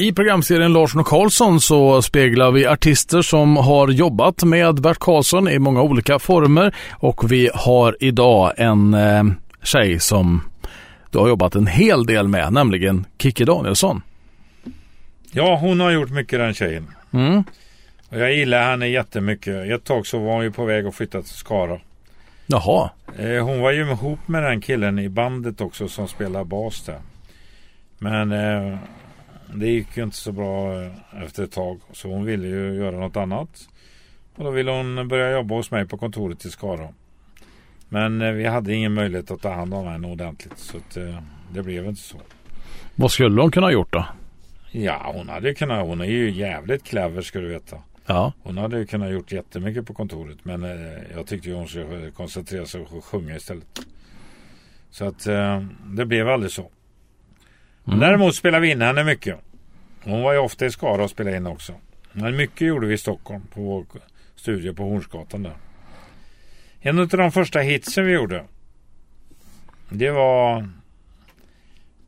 I programserien Larsson och Karlsson så speglar vi artister som har jobbat med Bert Karlsson i många olika former och vi har idag en eh, tjej som du har jobbat en hel del med, nämligen Kikki Danielsson. Ja, hon har gjort mycket den tjejen. Mm. Och jag gillar henne jättemycket. Ett tag så var hon ju på väg att flytta till Skara. Jaha. Eh, hon var ju ihop med den killen i bandet också som spelar bas där. Men eh, det gick ju inte så bra eh, efter ett tag. Så hon ville ju göra något annat. Och då ville hon börja jobba hos mig på kontoret i Skara. Men eh, vi hade ingen möjlighet att ta hand om henne ordentligt. Så att, eh, det blev inte så. Vad skulle hon kunna ha gjort då? Ja, hon hade ju kunnat. Hon är ju jävligt clever ska du veta. Ja. Hon hade ju kunnat gjort jättemycket på kontoret. Men jag tyckte ju hon skulle koncentrera sig och sjunga istället. Så att det blev aldrig så. Mm. Däremot spelade vi in henne mycket. Hon var ju ofta i Skara och spelade in också. Men mycket gjorde vi i Stockholm på vår studio på Hornsgatan där. En av de första hitsen vi gjorde. Det var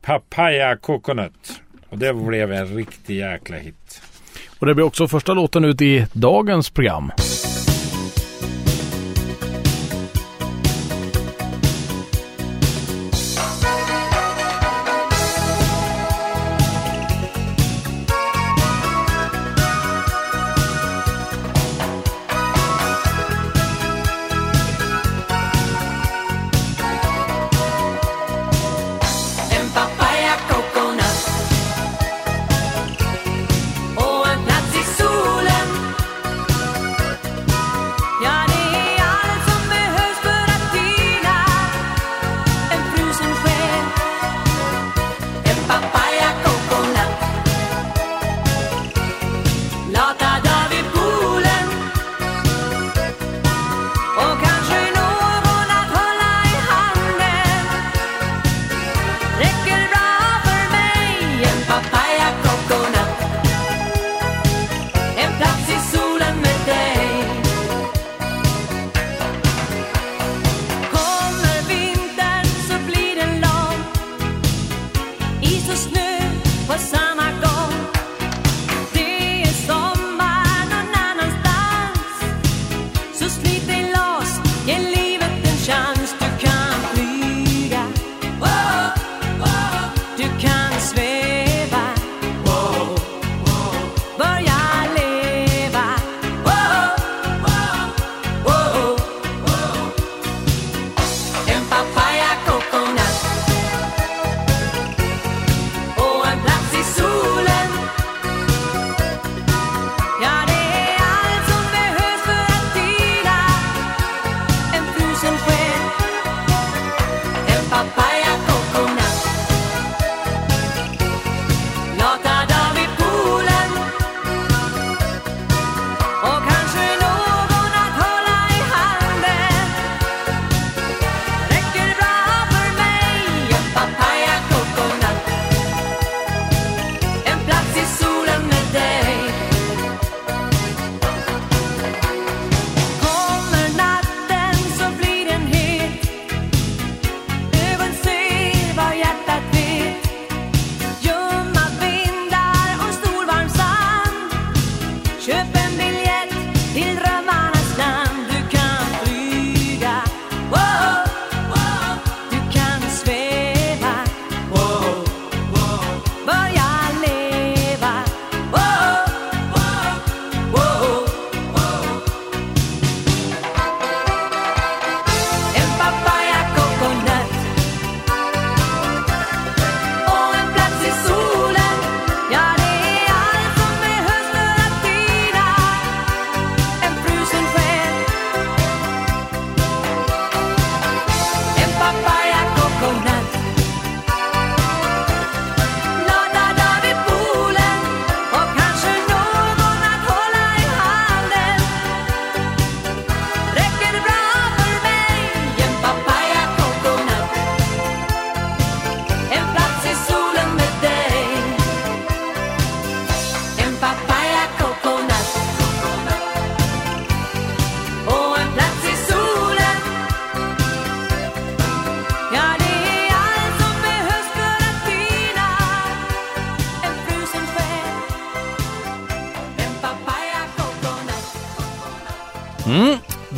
Papaya Coconut. Och det blev en riktig jäkla hit. Och det blir också första låten ut i dagens program.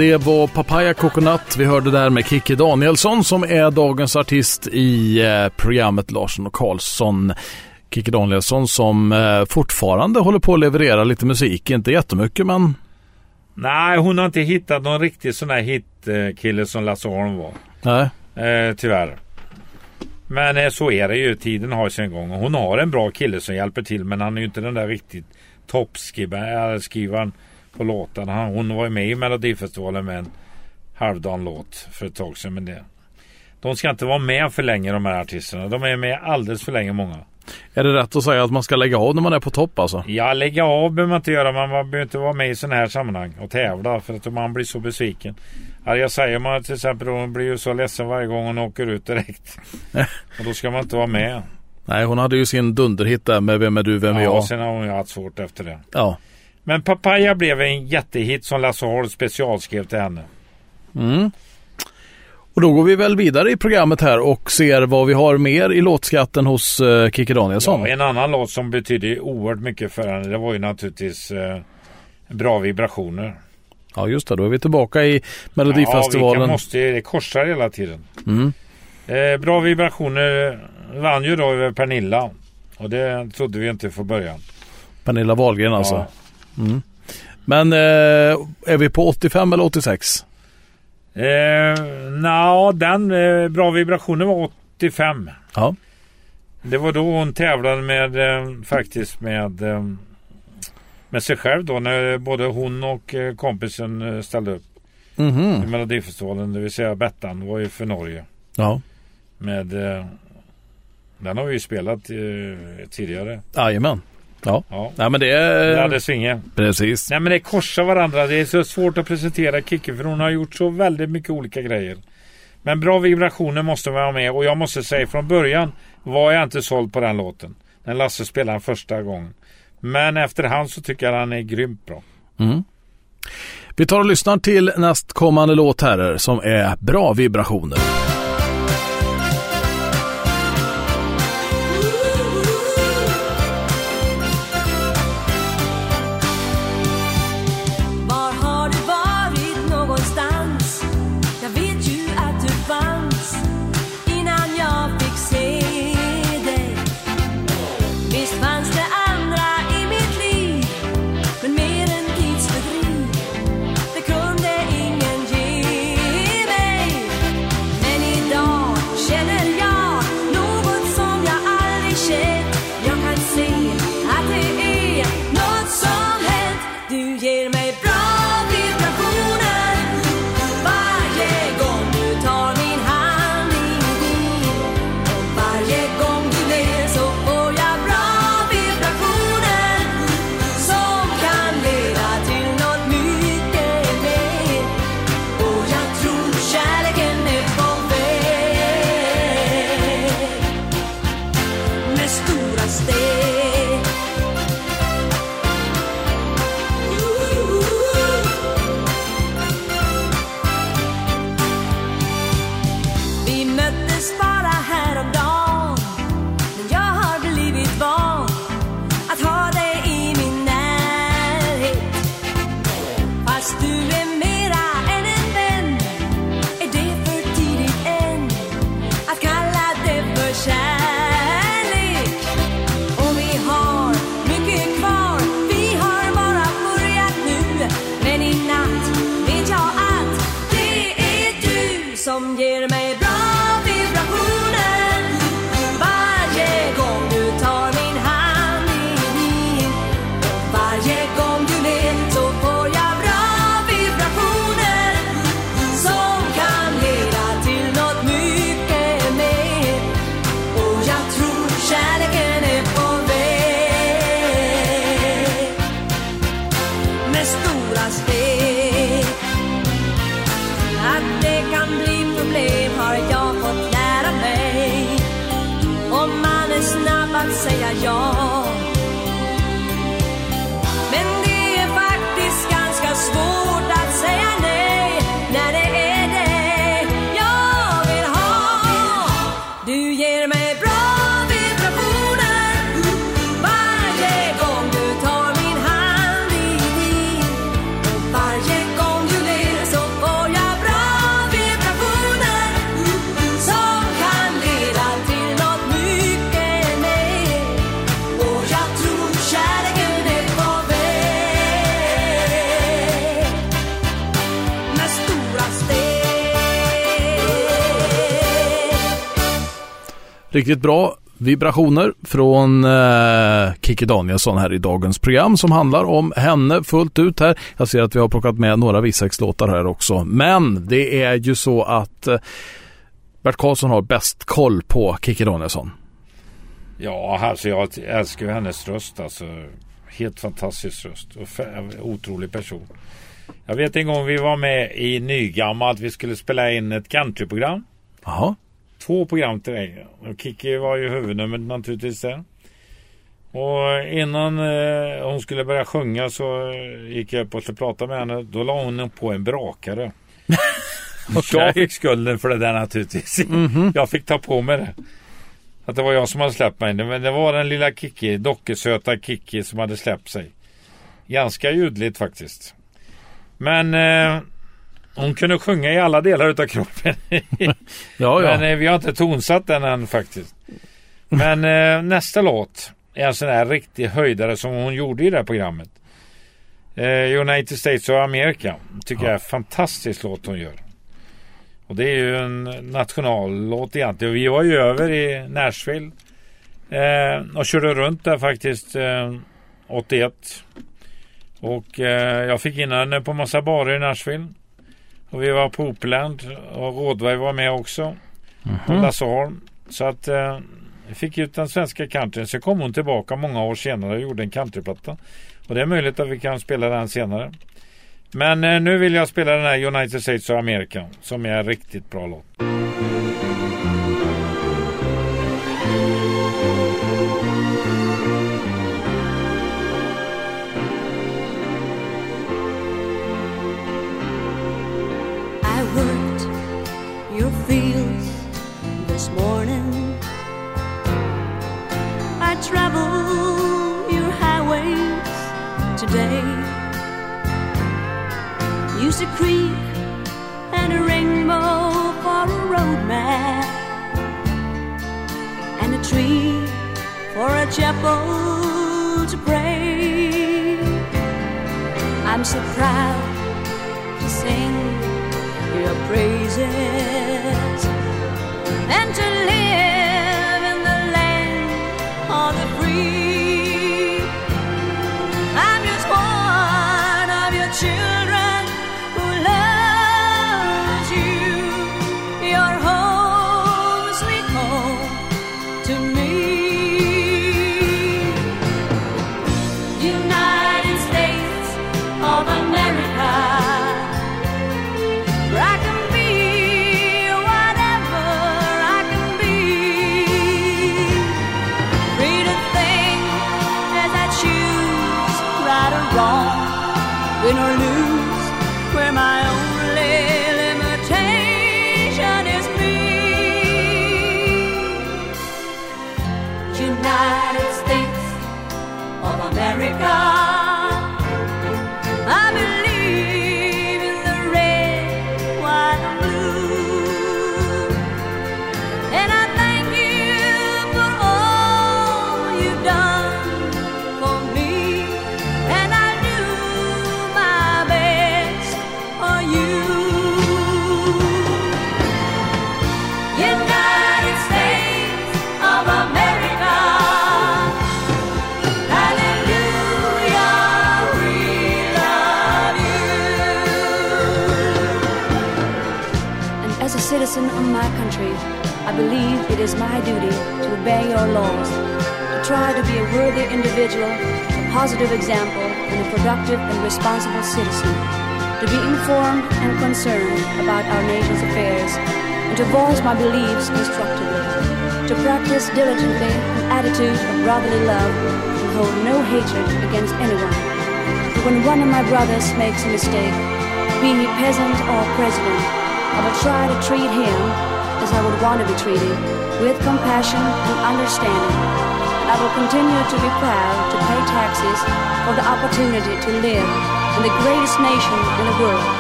Det var Papaya Coconut vi hörde där med Kikki Danielsson som är dagens artist i eh, programmet Larsson och Karlsson. Kikki Danielsson som eh, fortfarande håller på att leverera lite musik, inte jättemycket men Nej, hon har inte hittat någon riktig sån här hitkille som Lasse Holm var. nej. Eh, tyvärr. Men eh, så är det ju. Tiden har sin gång. Hon har en bra kille som hjälper till. Men han är ju inte den där riktigt toppskrivaren på låtarna. Hon var ju med i Melodifestivalen med en halvdan låt för ett tag sedan. Men det, de ska inte vara med för länge de här artisterna. De är med alldeles för länge många. Är det rätt att säga att man ska lägga av när man är på topp alltså? Ja, lägga av behöver man inte göra. Man behöver inte vara med i sådana här sammanhang och tävla för att man blir så besviken. Ja, jag säger man till exempel hon blir ju så ledsen varje gång hon åker ut direkt. och då ska man inte vara med. Nej, hon hade ju sin dunderhit där med Vem är du, vem är Ja, jag? sen har hon ju haft svårt efter det. Ja. Men Papaya blev en jättehit som Lasse Holm specialskrev till henne. Mm. Och då går vi väl vidare i programmet här och ser vad vi har mer i låtskatten hos uh, Kikki Danielsson. Ja, en annan låt som betyder oerhört mycket för henne det var ju naturligtvis eh, Bra vibrationer. Ja, just det. Då är vi tillbaka i Ja, Melodifestivalen. vi kan- måste, det korsar hela tiden. Mm. Eh, bra vibrationer vann ju då över Pernilla. Och det trodde vi inte från början. Pernilla Wahlgren alltså. Ja. Men eh, är vi på 85 eller 86? Eh, Nja, den eh, Bra vibrationer var 85. Ja. Det var då hon tävlade med eh, faktiskt med eh, med sig själv då när både hon och eh, kompisen eh, ställde upp i Mhm. Melodifestivalen. Det vill säga Bettan var ju för Norge. Ja. Med den har vi ju spelat tidigare. Jajamän. Ja. Ja. Nej men det Det är... hade svinge. Precis. Nej men det korsar varandra. Det är så svårt att presentera Kikki för hon har gjort så väldigt mycket olika grejer. Men bra vibrationer måste vara med och jag måste säga från början var jag inte såld på den låten. När Lasse spelade den första gången. Men efterhand så tycker jag han är grymt bra. Mm. Vi tar och lyssnar till nästkommande låt här som är Bra vibrationer. Riktigt bra vibrationer från eh, Kikki Danielsson här i dagens program som handlar om henne fullt ut här. Jag ser att vi har plockat med några Visex-låtar här också. Men det är ju så att eh, Bert Karlsson har bäst koll på Kikki Danielsson. Ja, alltså jag älskar ju hennes röst alltså. Helt fantastisk röst och otrolig person. Jag vet en gång vi var med i Nygammalt. Vi skulle spela in ett countryprogram. Jaha. Två program till dig. Och Kikki var ju huvudnumret naturligtvis där. Och innan eh, hon skulle börja sjunga så eh, gick jag upp och skulle prata med henne. Då la hon på en brakare. Jag fick skulden för det där naturligtvis. Jag fick ta på mig det. Att det var jag som hade släppt mig. Men det var den lilla Kikki, dockesöta Kikki som hade släppt sig. Ganska ljudligt faktiskt. Men eh, hon kunde sjunga i alla delar utav kroppen. Ja, ja. Men eh, vi har inte tonsatt den än faktiskt. Men eh, nästa låt är en sån här riktig höjdare som hon gjorde i det här programmet. Eh, United States of America. Tycker jag är en fantastisk låt hon gör. Och det är ju en nationallåt egentligen. Vi var ju över i Nashville. Eh, och körde runt där faktiskt eh, 81. Och eh, jag fick in henne på massa barer i Nashville. Och vi var på Opeland och Rådberg var med också. Och Lasse Holm. Så att eh, fick ut den svenska countryn. Sen kom hon tillbaka många år senare och gjorde en countryplatta. Och det är möjligt att vi kan spela den senare. Men eh, nu vill jag spela den här United States of America som är en riktigt bra låt. Chapel to pray. I'm so proud to sing your praises and to live in the land of the free. I'm just one of your children who loves you. Your home, sweet home to me. I believe it is my duty to obey your laws, to try to be a worthy individual, a positive example, and a productive and responsible citizen, to be informed and concerned about our nation's affairs, and to voice my beliefs constructively, to practice diligently an attitude of brotherly love and hold no hatred against anyone. When one of my brothers makes a mistake, be he peasant or president, I will try to treat him as I would want to be treated, with compassion and understanding. And I will continue to be proud to pay taxes for the opportunity to live in the greatest nation in the world,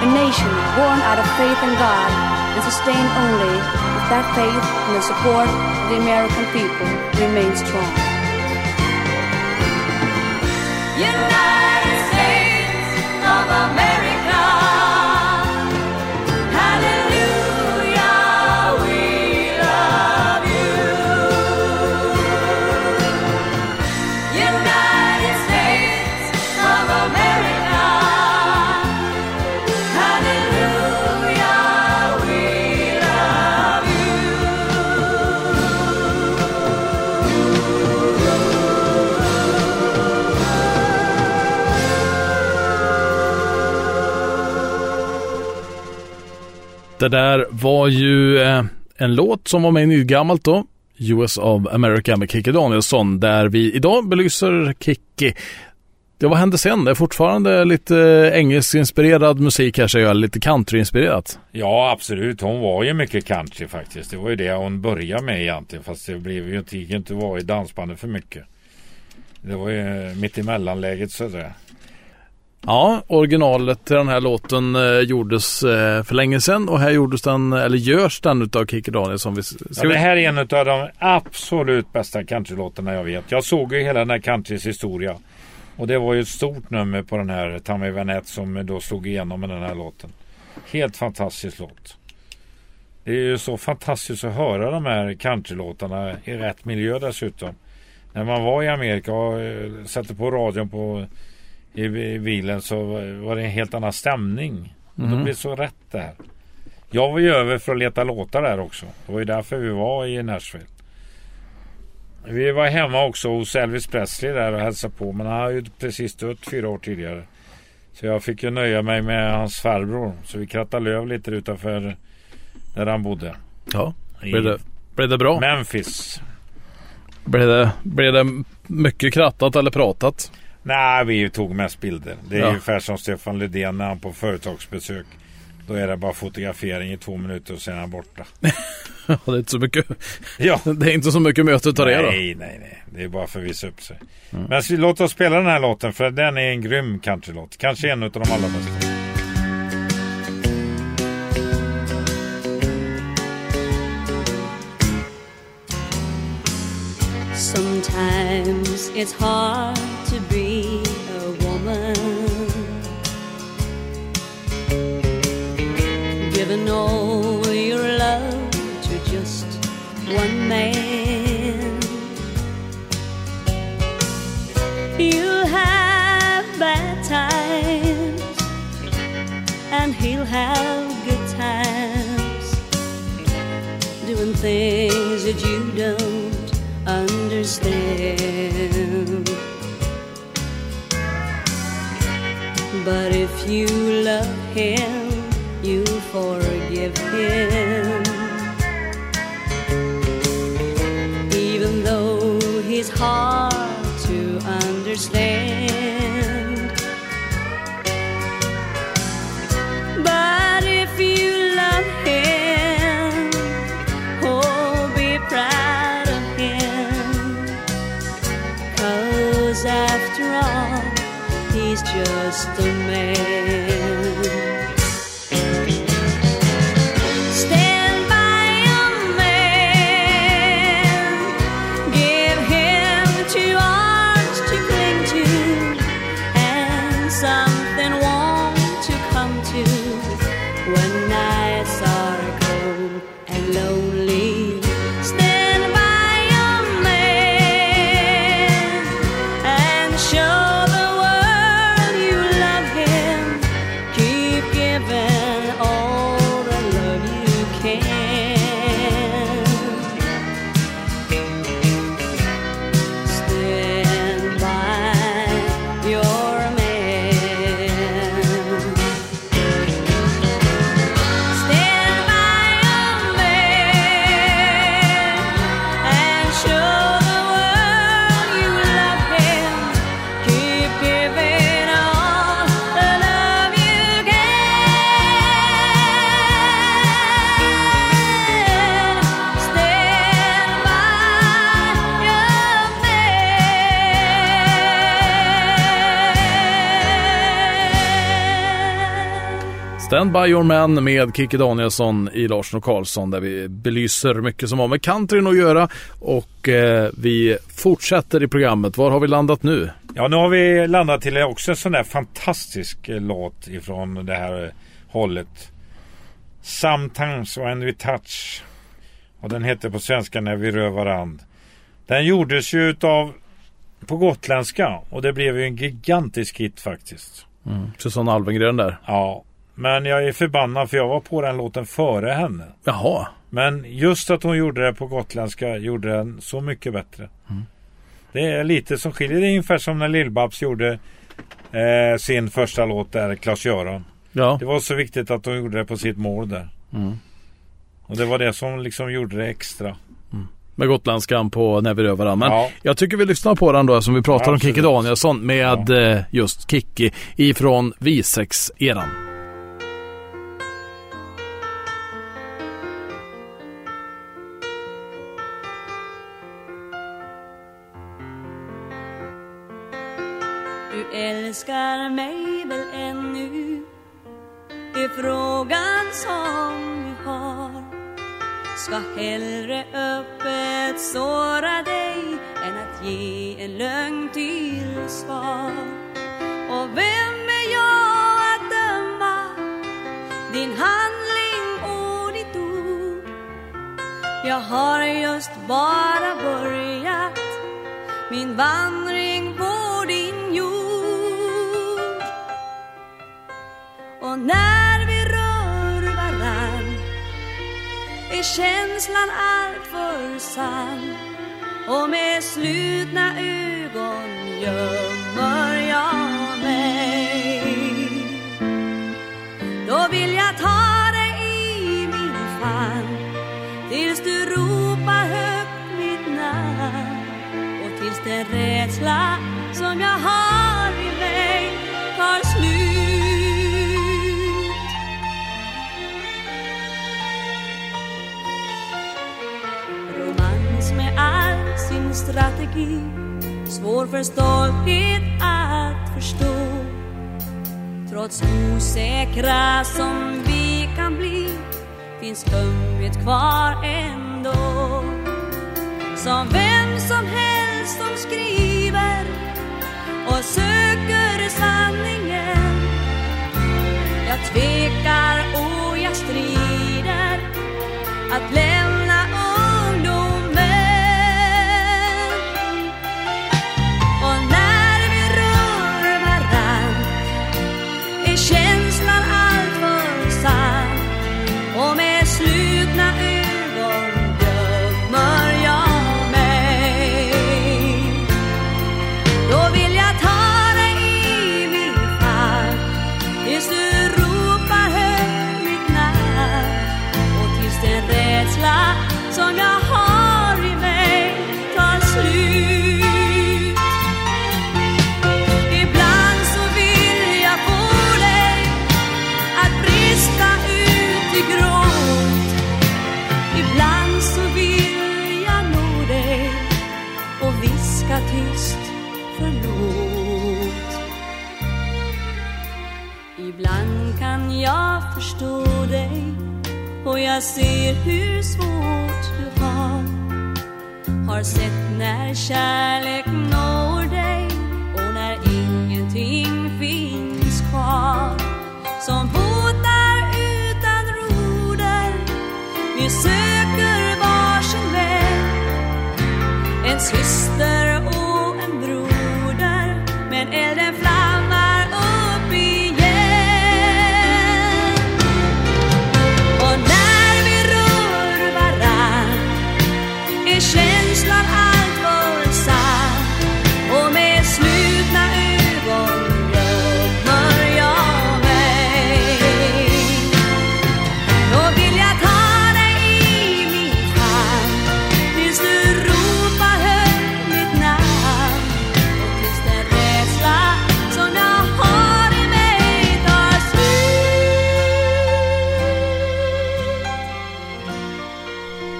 a nation born out of faith in God and sustained only if that faith and the support of the American people remain strong. United Det där var ju eh, en låt som var med i Nygammalt då. US of America med Kikki Danielsson där vi idag belyser Kikki. Ja, vad hände sen? Det är fortfarande lite eh, engelskinspirerad musik här säger jag, lite countryinspirerat. Ja, absolut. Hon var ju mycket country faktiskt. Det var ju det hon började med egentligen. Fast det blev ju inte, inte att vara i dansbandet för mycket. Det var ju eh, mitt emellanläget sådär. Ja, originalet till den här låten eh, gjordes eh, för länge sedan och här gjordes den, eller görs den utav Kikki Danielsson. Vi, Ja, det här är en av de absolut bästa countrylåtarna jag vet. Jag såg ju hela den här countrys historia. Och det var ju ett stort nummer på den här Tammy Vanette som då slog igenom med den här låten. Helt fantastisk låt. Det är ju så fantastiskt att höra de här countrylåtarna i rätt miljö dessutom. När man var i Amerika och eh, satte på radion på, i, bilen så var det en helt annan stämning. Mhm. Det blev så rätt där. Jag var ju över för att leta låtar där också. Det var ju därför vi var i Nashville. Vi var hemma också hos Elvis Presley där och hälsade på. Men han har ju precis dött fyra år tidigare. Så jag fick ju nöja mig med hans farbror. Så vi krattade löv lite utanför där han bodde. Ja, blev det, blev det bra? Memphis. Blev det, blev det mycket krattat eller pratat? Nej, vi tog mest bilder. Det är Ja. ungefär som Stefan Löfven när han på företagsbesök. Då är det bara fotografering i två minuter och sen är han borta. Ja, det är inte så mycket, Ja. det är inte så mycket möte utav det då. Nej, nej, nej. Det är bara för att visa upp sig. Men så, låt oss spela den här låten för den är en grym countrylåt. Kanske en av de allra bästa. Sometimes it's hard to be have good times doing things that you don't understand. But if you love him, some Stand by your man med Kikki Danielsson i Larsson och Karlsson där vi belyser mycket som har med countryn att göra och eh, vi fortsätter i programmet. Var har vi landat nu? Ja, nu har vi landat till också en sån där fantastisk eh, låt ifrån det här eh, hållet. Sometimes when we touch. Och den heter på svenska När vi rör varand. Den gjordes ju utav på gotländska och det blev ju en gigantisk hit faktiskt. Susanne Alvengren där. Ja, men jag är förbannad för jag var på den låten före henne. Jaha, Men just att hon gjorde det på gotländska gjorde den så mycket bättre. Det är lite som skiljer. Det är ungefär som när Lill-Babs gjorde eh, sin första låt där, Klas-Göran. ja. Det var så viktigt att hon gjorde det på sitt mål där. Och det var det som liksom gjorde det extra. Med gotländskan på När vi rör varandra. Men Ja. jag tycker vi lyssnar på den då som vi pratar om Absolut. Kikki Danielsson med eh, just Kikki ifrån V6-eran. Älskar mig väl ännu? Är frågan som du har Ska hellre öppet såra dig än att ge en lögn till svar Och vem är jag att döma din handling och ditt ord? Jag har just bara börjat min vandring Och när vi rör varann är känslan alltför sann. Och med slutna ögon gömmer jag mig. Då vill jag ta dig i min famn tills du ropar högt mitt namn. Och tills den rädsla som jag har strategi Svår för stolthet att förstå. Trots osäkra som vi kan bli Finns ömhet kvar ändå. Som vem som helst som skriver och söker sanningen Jag tvekar och jag strider att lämna kan jag förstå dig och jag ser hur svårt du har. Har sett när kärlek når dig och när ingenting finns kvar. Som båtar utan roder vi söker varsin väg. En syster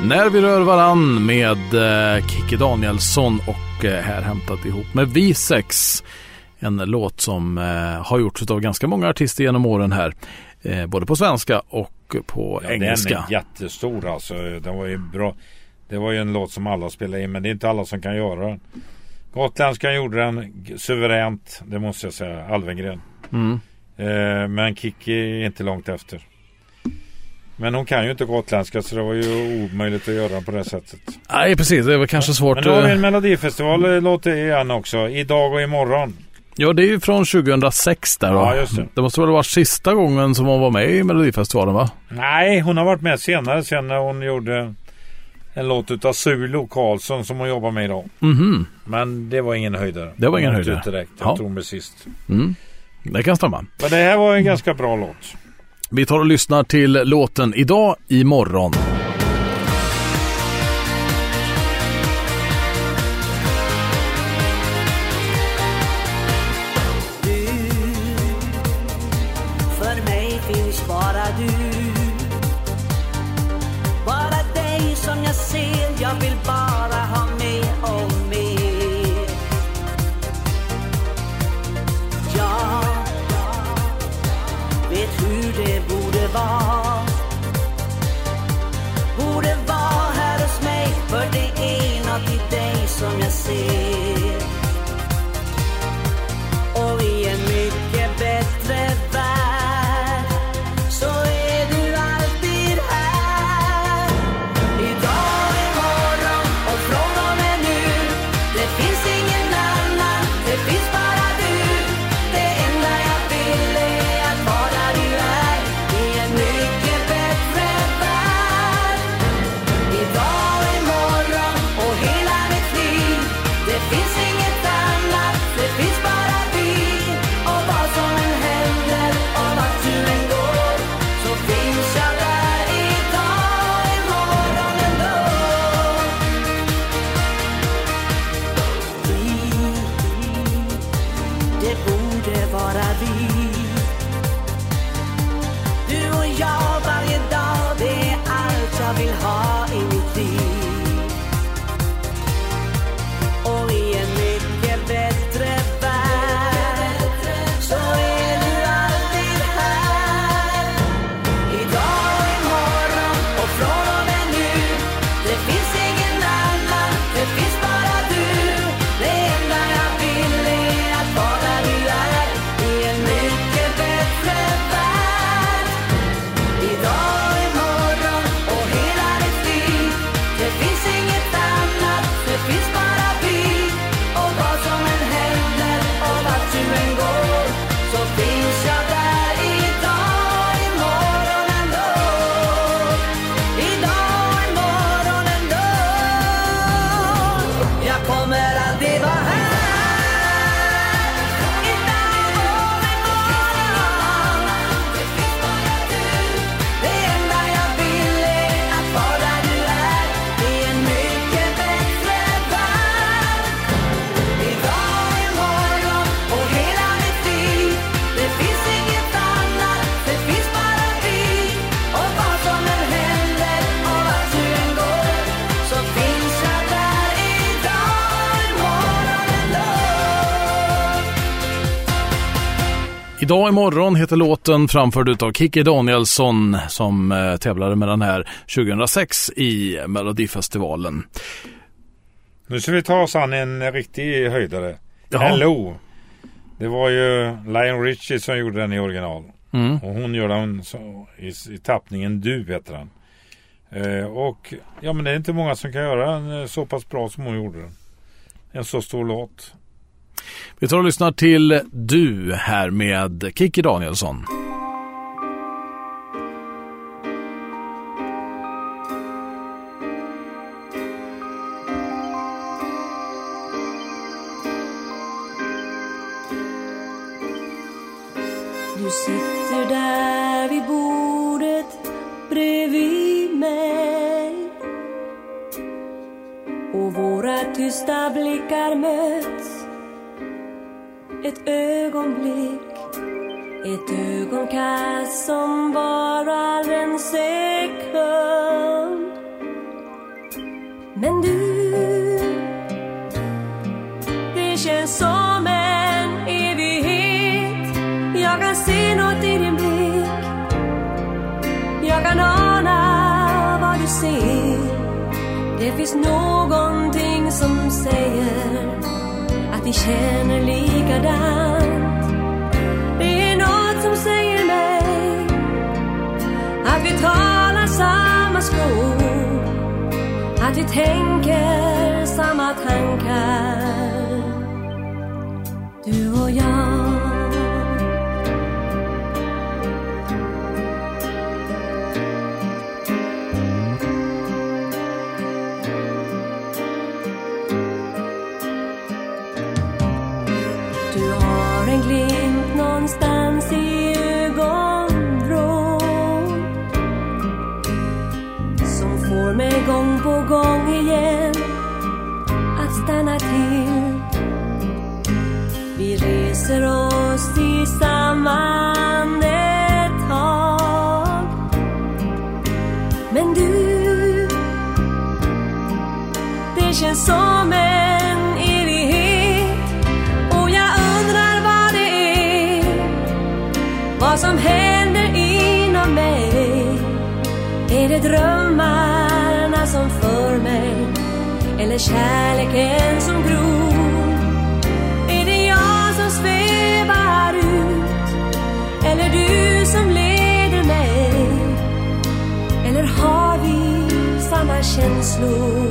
När vi rör varann med eh, Kikki Danielsson och eh, här hämtat ihop med V6. En låt som eh, har gjorts av ganska många artister genom åren här. Både på svenska och på Ja, engelska. Den är jättestor alltså. Den var ju bra. Det var ju en låt som alla spelade in men det är inte alla som kan göra den. Gotländskan gjorde den suveränt. Det måste jag säga. Alvengren. Mm. Men Kikki är inte långt efter. Men hon kan ju inte gotländska så det var ju omöjligt att göra på det sättet. Nej, precis. Det var kanske svårt. Men då har vi eh, en melodifestival-låt igen också. Idag och imorgon. Ja, det är ju från 2006 där då. Ja, just det. det måste väl varit sista gången som hon var med i Melodifestivalen va? Nej, hon har varit med senare sen när hon gjorde en låt utav Sulo Karlsson som hon jobbar med idag. Mhm. Men det var ingen höjdare. Det var ingen höjdare. direkt. Jag Ja. tror med sist. Mm. Det kan stämma. Men det här var en ganska bra låt. Vi tar och lyssnar till låten Idag, Imorgon. see. imorgon heter låten framförd av Kikki Danielsson som eh, tävlade med den här 2006 i Melodifestivalen. Nu ska vi ta oss an en riktig höjdare. Jaha. LO. Det var ju Lion Richie som gjorde den i original. Mm. Och hon gör den i, i tappningen Du heter den. Eh, och ja men det är inte många som kan göra den eh, så pass bra som hon gjorde den. En så stor låt. Vi tar och lyssnar till Du här med Kiki Danielsson. blick ett ögonkast som varar en sekund. Men du, det känns som en evighet. Jag kan se nåt i din blick. Jag kan ana vad du ser. Det finns någonting som säger att vi känner likadant. att vi tänker samma tankar. Du och jag. Du har en glimt någonstans i stanna till. Vi reser oss tillsammans samma andetag. Men du, det känns som en evighet och jag undrar vad det är, vad som händer inom mig. Är det drömmarna som för mig eller kärleken samma känslor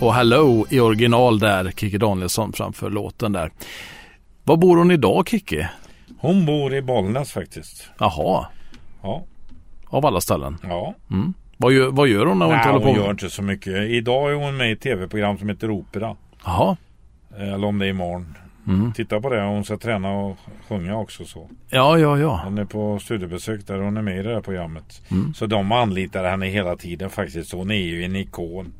Och Hello i original där, Kikki Danielsson framför låten där. Var bor hon idag Kikki? Hon bor i Bollnäs faktiskt. Jaha, Ja. av alla ställen. ja. Vad gör, vad gör hon när hon inte Nej, håller hon på? gör inte så mycket. Idag är hon med i ett tv-program som heter Opera. Jaha, Eller om det är imorgon. Mm. Titta på det. Hon ska träna och sjunga också så. ja, ja, ja. Hon är på studiebesök där. Hon är med i det här programmet. Mm. Så de anlitar henne hela tiden faktiskt. Hon är ju en ikon.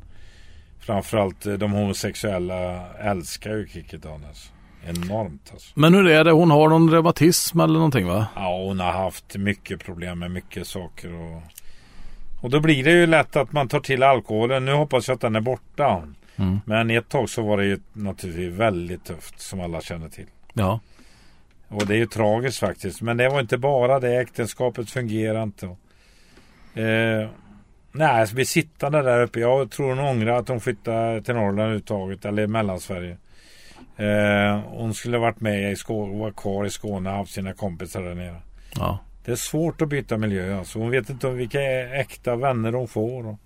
Framförallt eh, de homosexuella älskar ju Kikki Daniels. Enormt alltså. Men hur är det? Hon har någon reumatism eller någonting va? Ja, hon har haft mycket problem med mycket saker. Och, och då blir det ju lätt att man tar till alkoholen. Nu hoppas jag att den är borta. Mm. Men ett tag så var det ju naturligtvis väldigt tufft som alla känner till. Ja. Och det är ju tragiskt faktiskt. Men det var inte bara det. Äktenskapet fungerar inte. Eh, nej, så bli sittande där uppe. Jag tror hon ångrar att hon flyttade till Norrland överhuvudtaget. Eller Mellansverige. Eh, hon skulle varit med i Skåne, vara kvar i Skåne och haft sina kompisar där nere. ja. Det är svårt att byta miljö. Alltså. Hon vet inte om vilka äkta vänner hon får.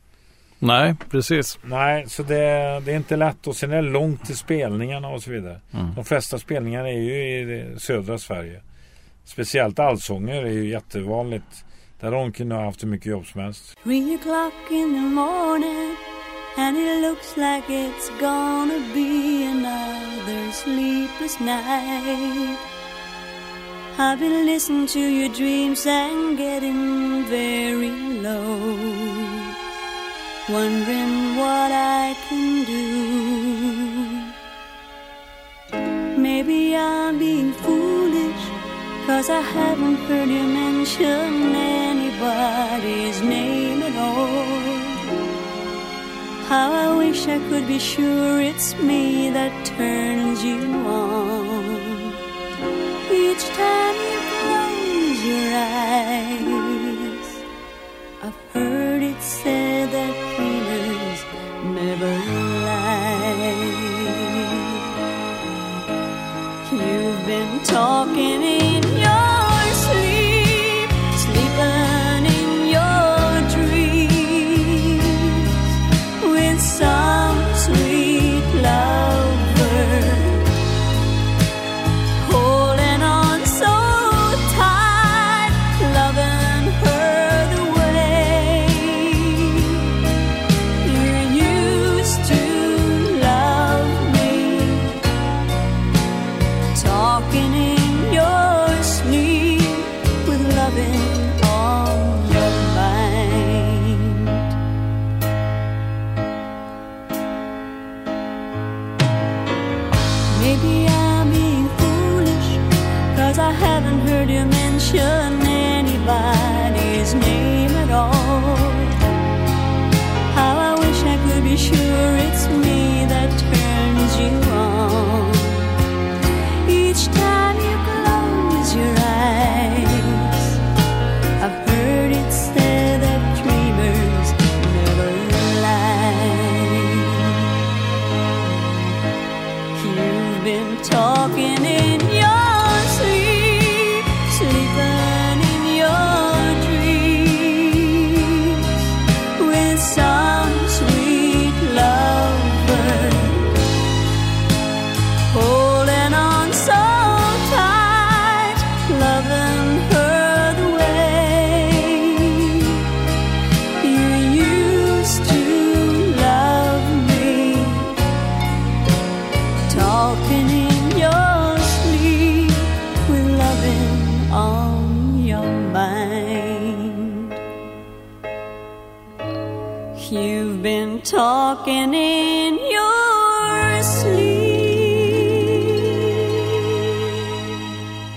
Nej, precis. Nej, så det, det är inte lätt. Och sen är det långt till spelningarna och så vidare. Mm. De flesta spelningarna är ju i södra Sverige. Speciellt allsånger är ju jättevanligt. Där hon kunnat ha haft hur mycket jobb som helst. Three o'clock in the morning, and it looks like it's gonna be another sleepless night. I've been listening to your dreams and getting very low, wondering what I can do. Maybe I'm being foolish, cause I haven't heard you mention anybody's name at all. How I wish I could be sure it's me that turns you on. Each time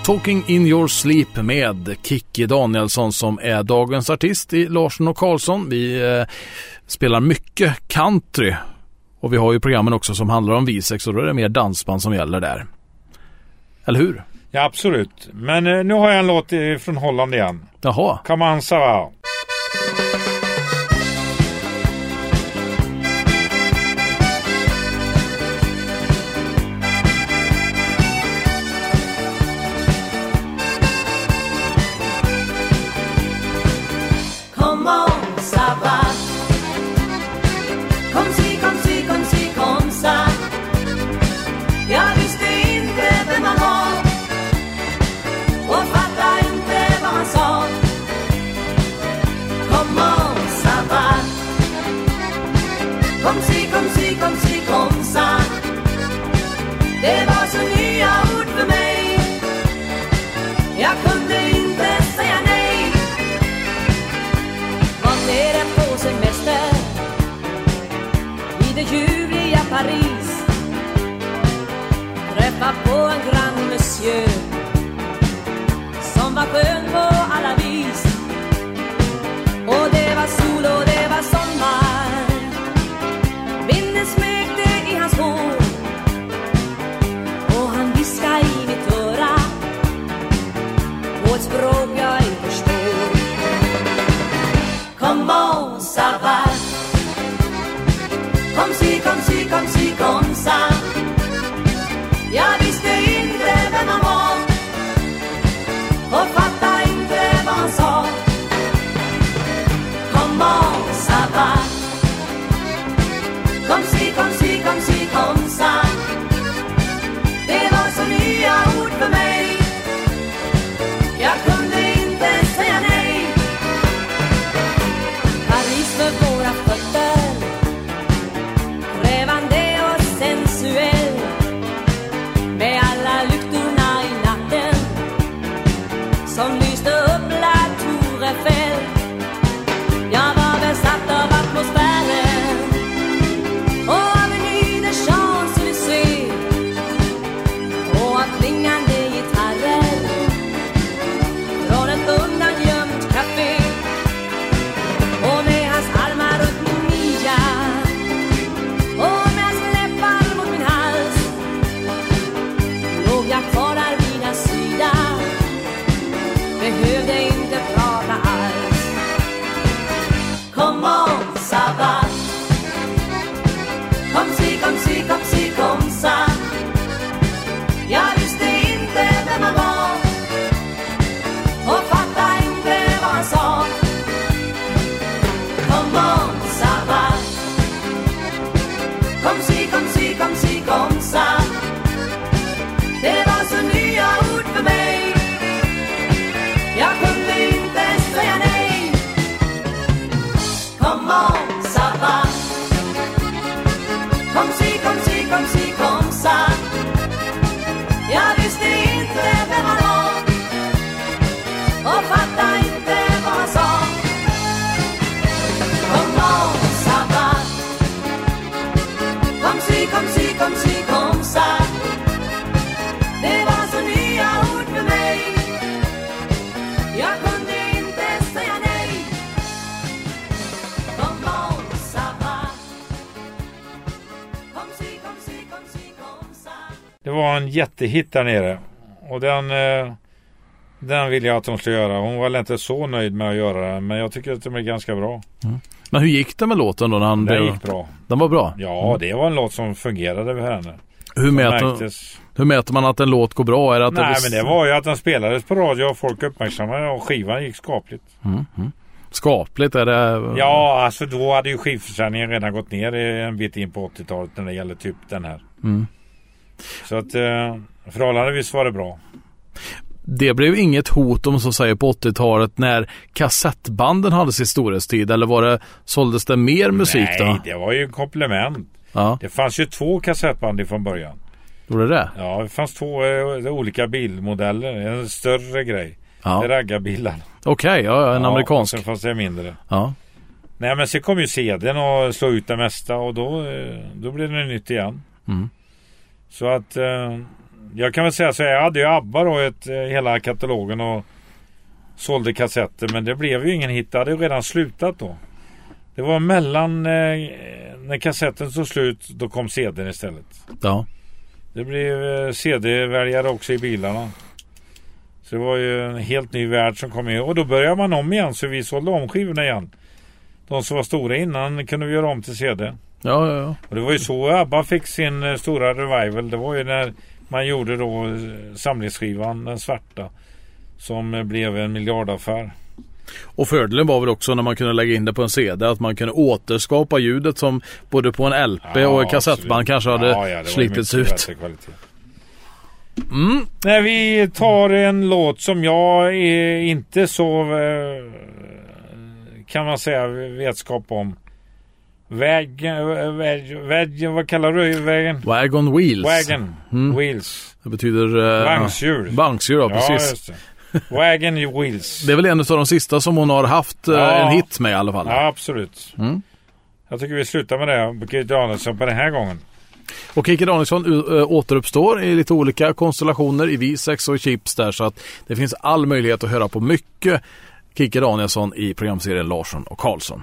Talking in your sleep med Kikki Danielsson som är dagens artist i Larsson och Karlsson. Vi eh, spelar mycket country och vi har ju programmen också som handlar om Wizex och då är det mer dansband som gäller där. Eller hur? Ja absolut. Men eh, nu har jag en låt från Holland igen. Jaha. Come on, Sarah. Sabah. Paris. Träffa på en grand monsieur som var skön på alla vis. Och det var sol och det var sommar. Vinden smekte i hans hår. Och han viskade i mitt öra. På ett språk jag inte förstår. Comment ça va. com si, com si, com ça. Det var så nya ord för mig. Var en jättehit där nere. Och den, eh, den vill jag att de ska göra. Hon var väl inte så nöjd med att göra den. Men jag tycker att de är ganska bra. Men hur gick det med låten då? När han Den blev... gick bra. Den var bra? Ja, det var en låt som fungerade för henne. Hur mäter, hur mäter man att en låt går bra? Är det att Nej, det men det var ju att den spelades på radio och folk uppmärksammade och skivan gick skapligt. skapligt? Är det... Ja, alltså då hade ju skivförsäljningen redan gått ner en bit in på 80-talet när det gäller typ den här. Mm. Så att eh, förhållandevis var det bra. Det blev inget hot om så säger på 80-talet när kassettbanden hade sin storhetstid eller var det, såldes det mer musik Nej, då? det var ju en komplement. Ja, Det fanns ju två kassettband från början. gjorde det Ja, det fanns två eh, olika bilmodeller. En större grej. Ja. Raggarbilar. Okej, ja, ja, en Ja, amerikansk. Sen fanns det mindre. Ja. Nej men sen kom ju CDn och slog ut det mesta och då, eh, då blev det nytt igen. Mm. Så att eh, jag kan väl säga så här, jag hade ju ABBA då ett, eh, hela katalogen och sålde kassetter men det blev ju ingen hit. Det hade ju redan slutat då. Det var mellan eh, när kassetten tog slut då kom CDn istället. ja. Det blev eh, CD-väljare också i bilarna. Så det var ju en helt ny värld som kom in. Och då började man om igen så vi sålde om skivorna igen. De som var stora innan kunde vi göra om till CD. Ja, ja, ja. Och det var ju så ABBA fick sin eh, stora revival. Det var ju när man gjorde då eh, samlingsskivan, den svarta. Som eh, blev en miljardaffär. Och fördelen var väl också när man kunde lägga in det på en CD att man kunde återskapa ljudet som både på en LP och en kassettband absolut. kanske hade Ja, ja, slitits ut. Mm. Nej, vi tar en låt som jag inte så kan man säga vetskap om. Väg, väg, väg vad kallar du vägen? Wagon Wheels. Wagon Mm. Wheels. Det betyder... eh, Vagnshjul. Vagnshjul, ja, Ja, precis. Wagon Wheels. Det är väl en av de sista som hon har haft eh, Ja. en hit med i alla fall. Ja, absolut. Mm. Jag tycker vi slutar med det. Birgitta Danielsson på den här gången. Och Kikki Danielsson uh, återuppstår i lite olika konstellationer i Visex och i Chips där så att det finns all möjlighet att höra på mycket Kikki Danielsson i programserien Larsson och Karlsson.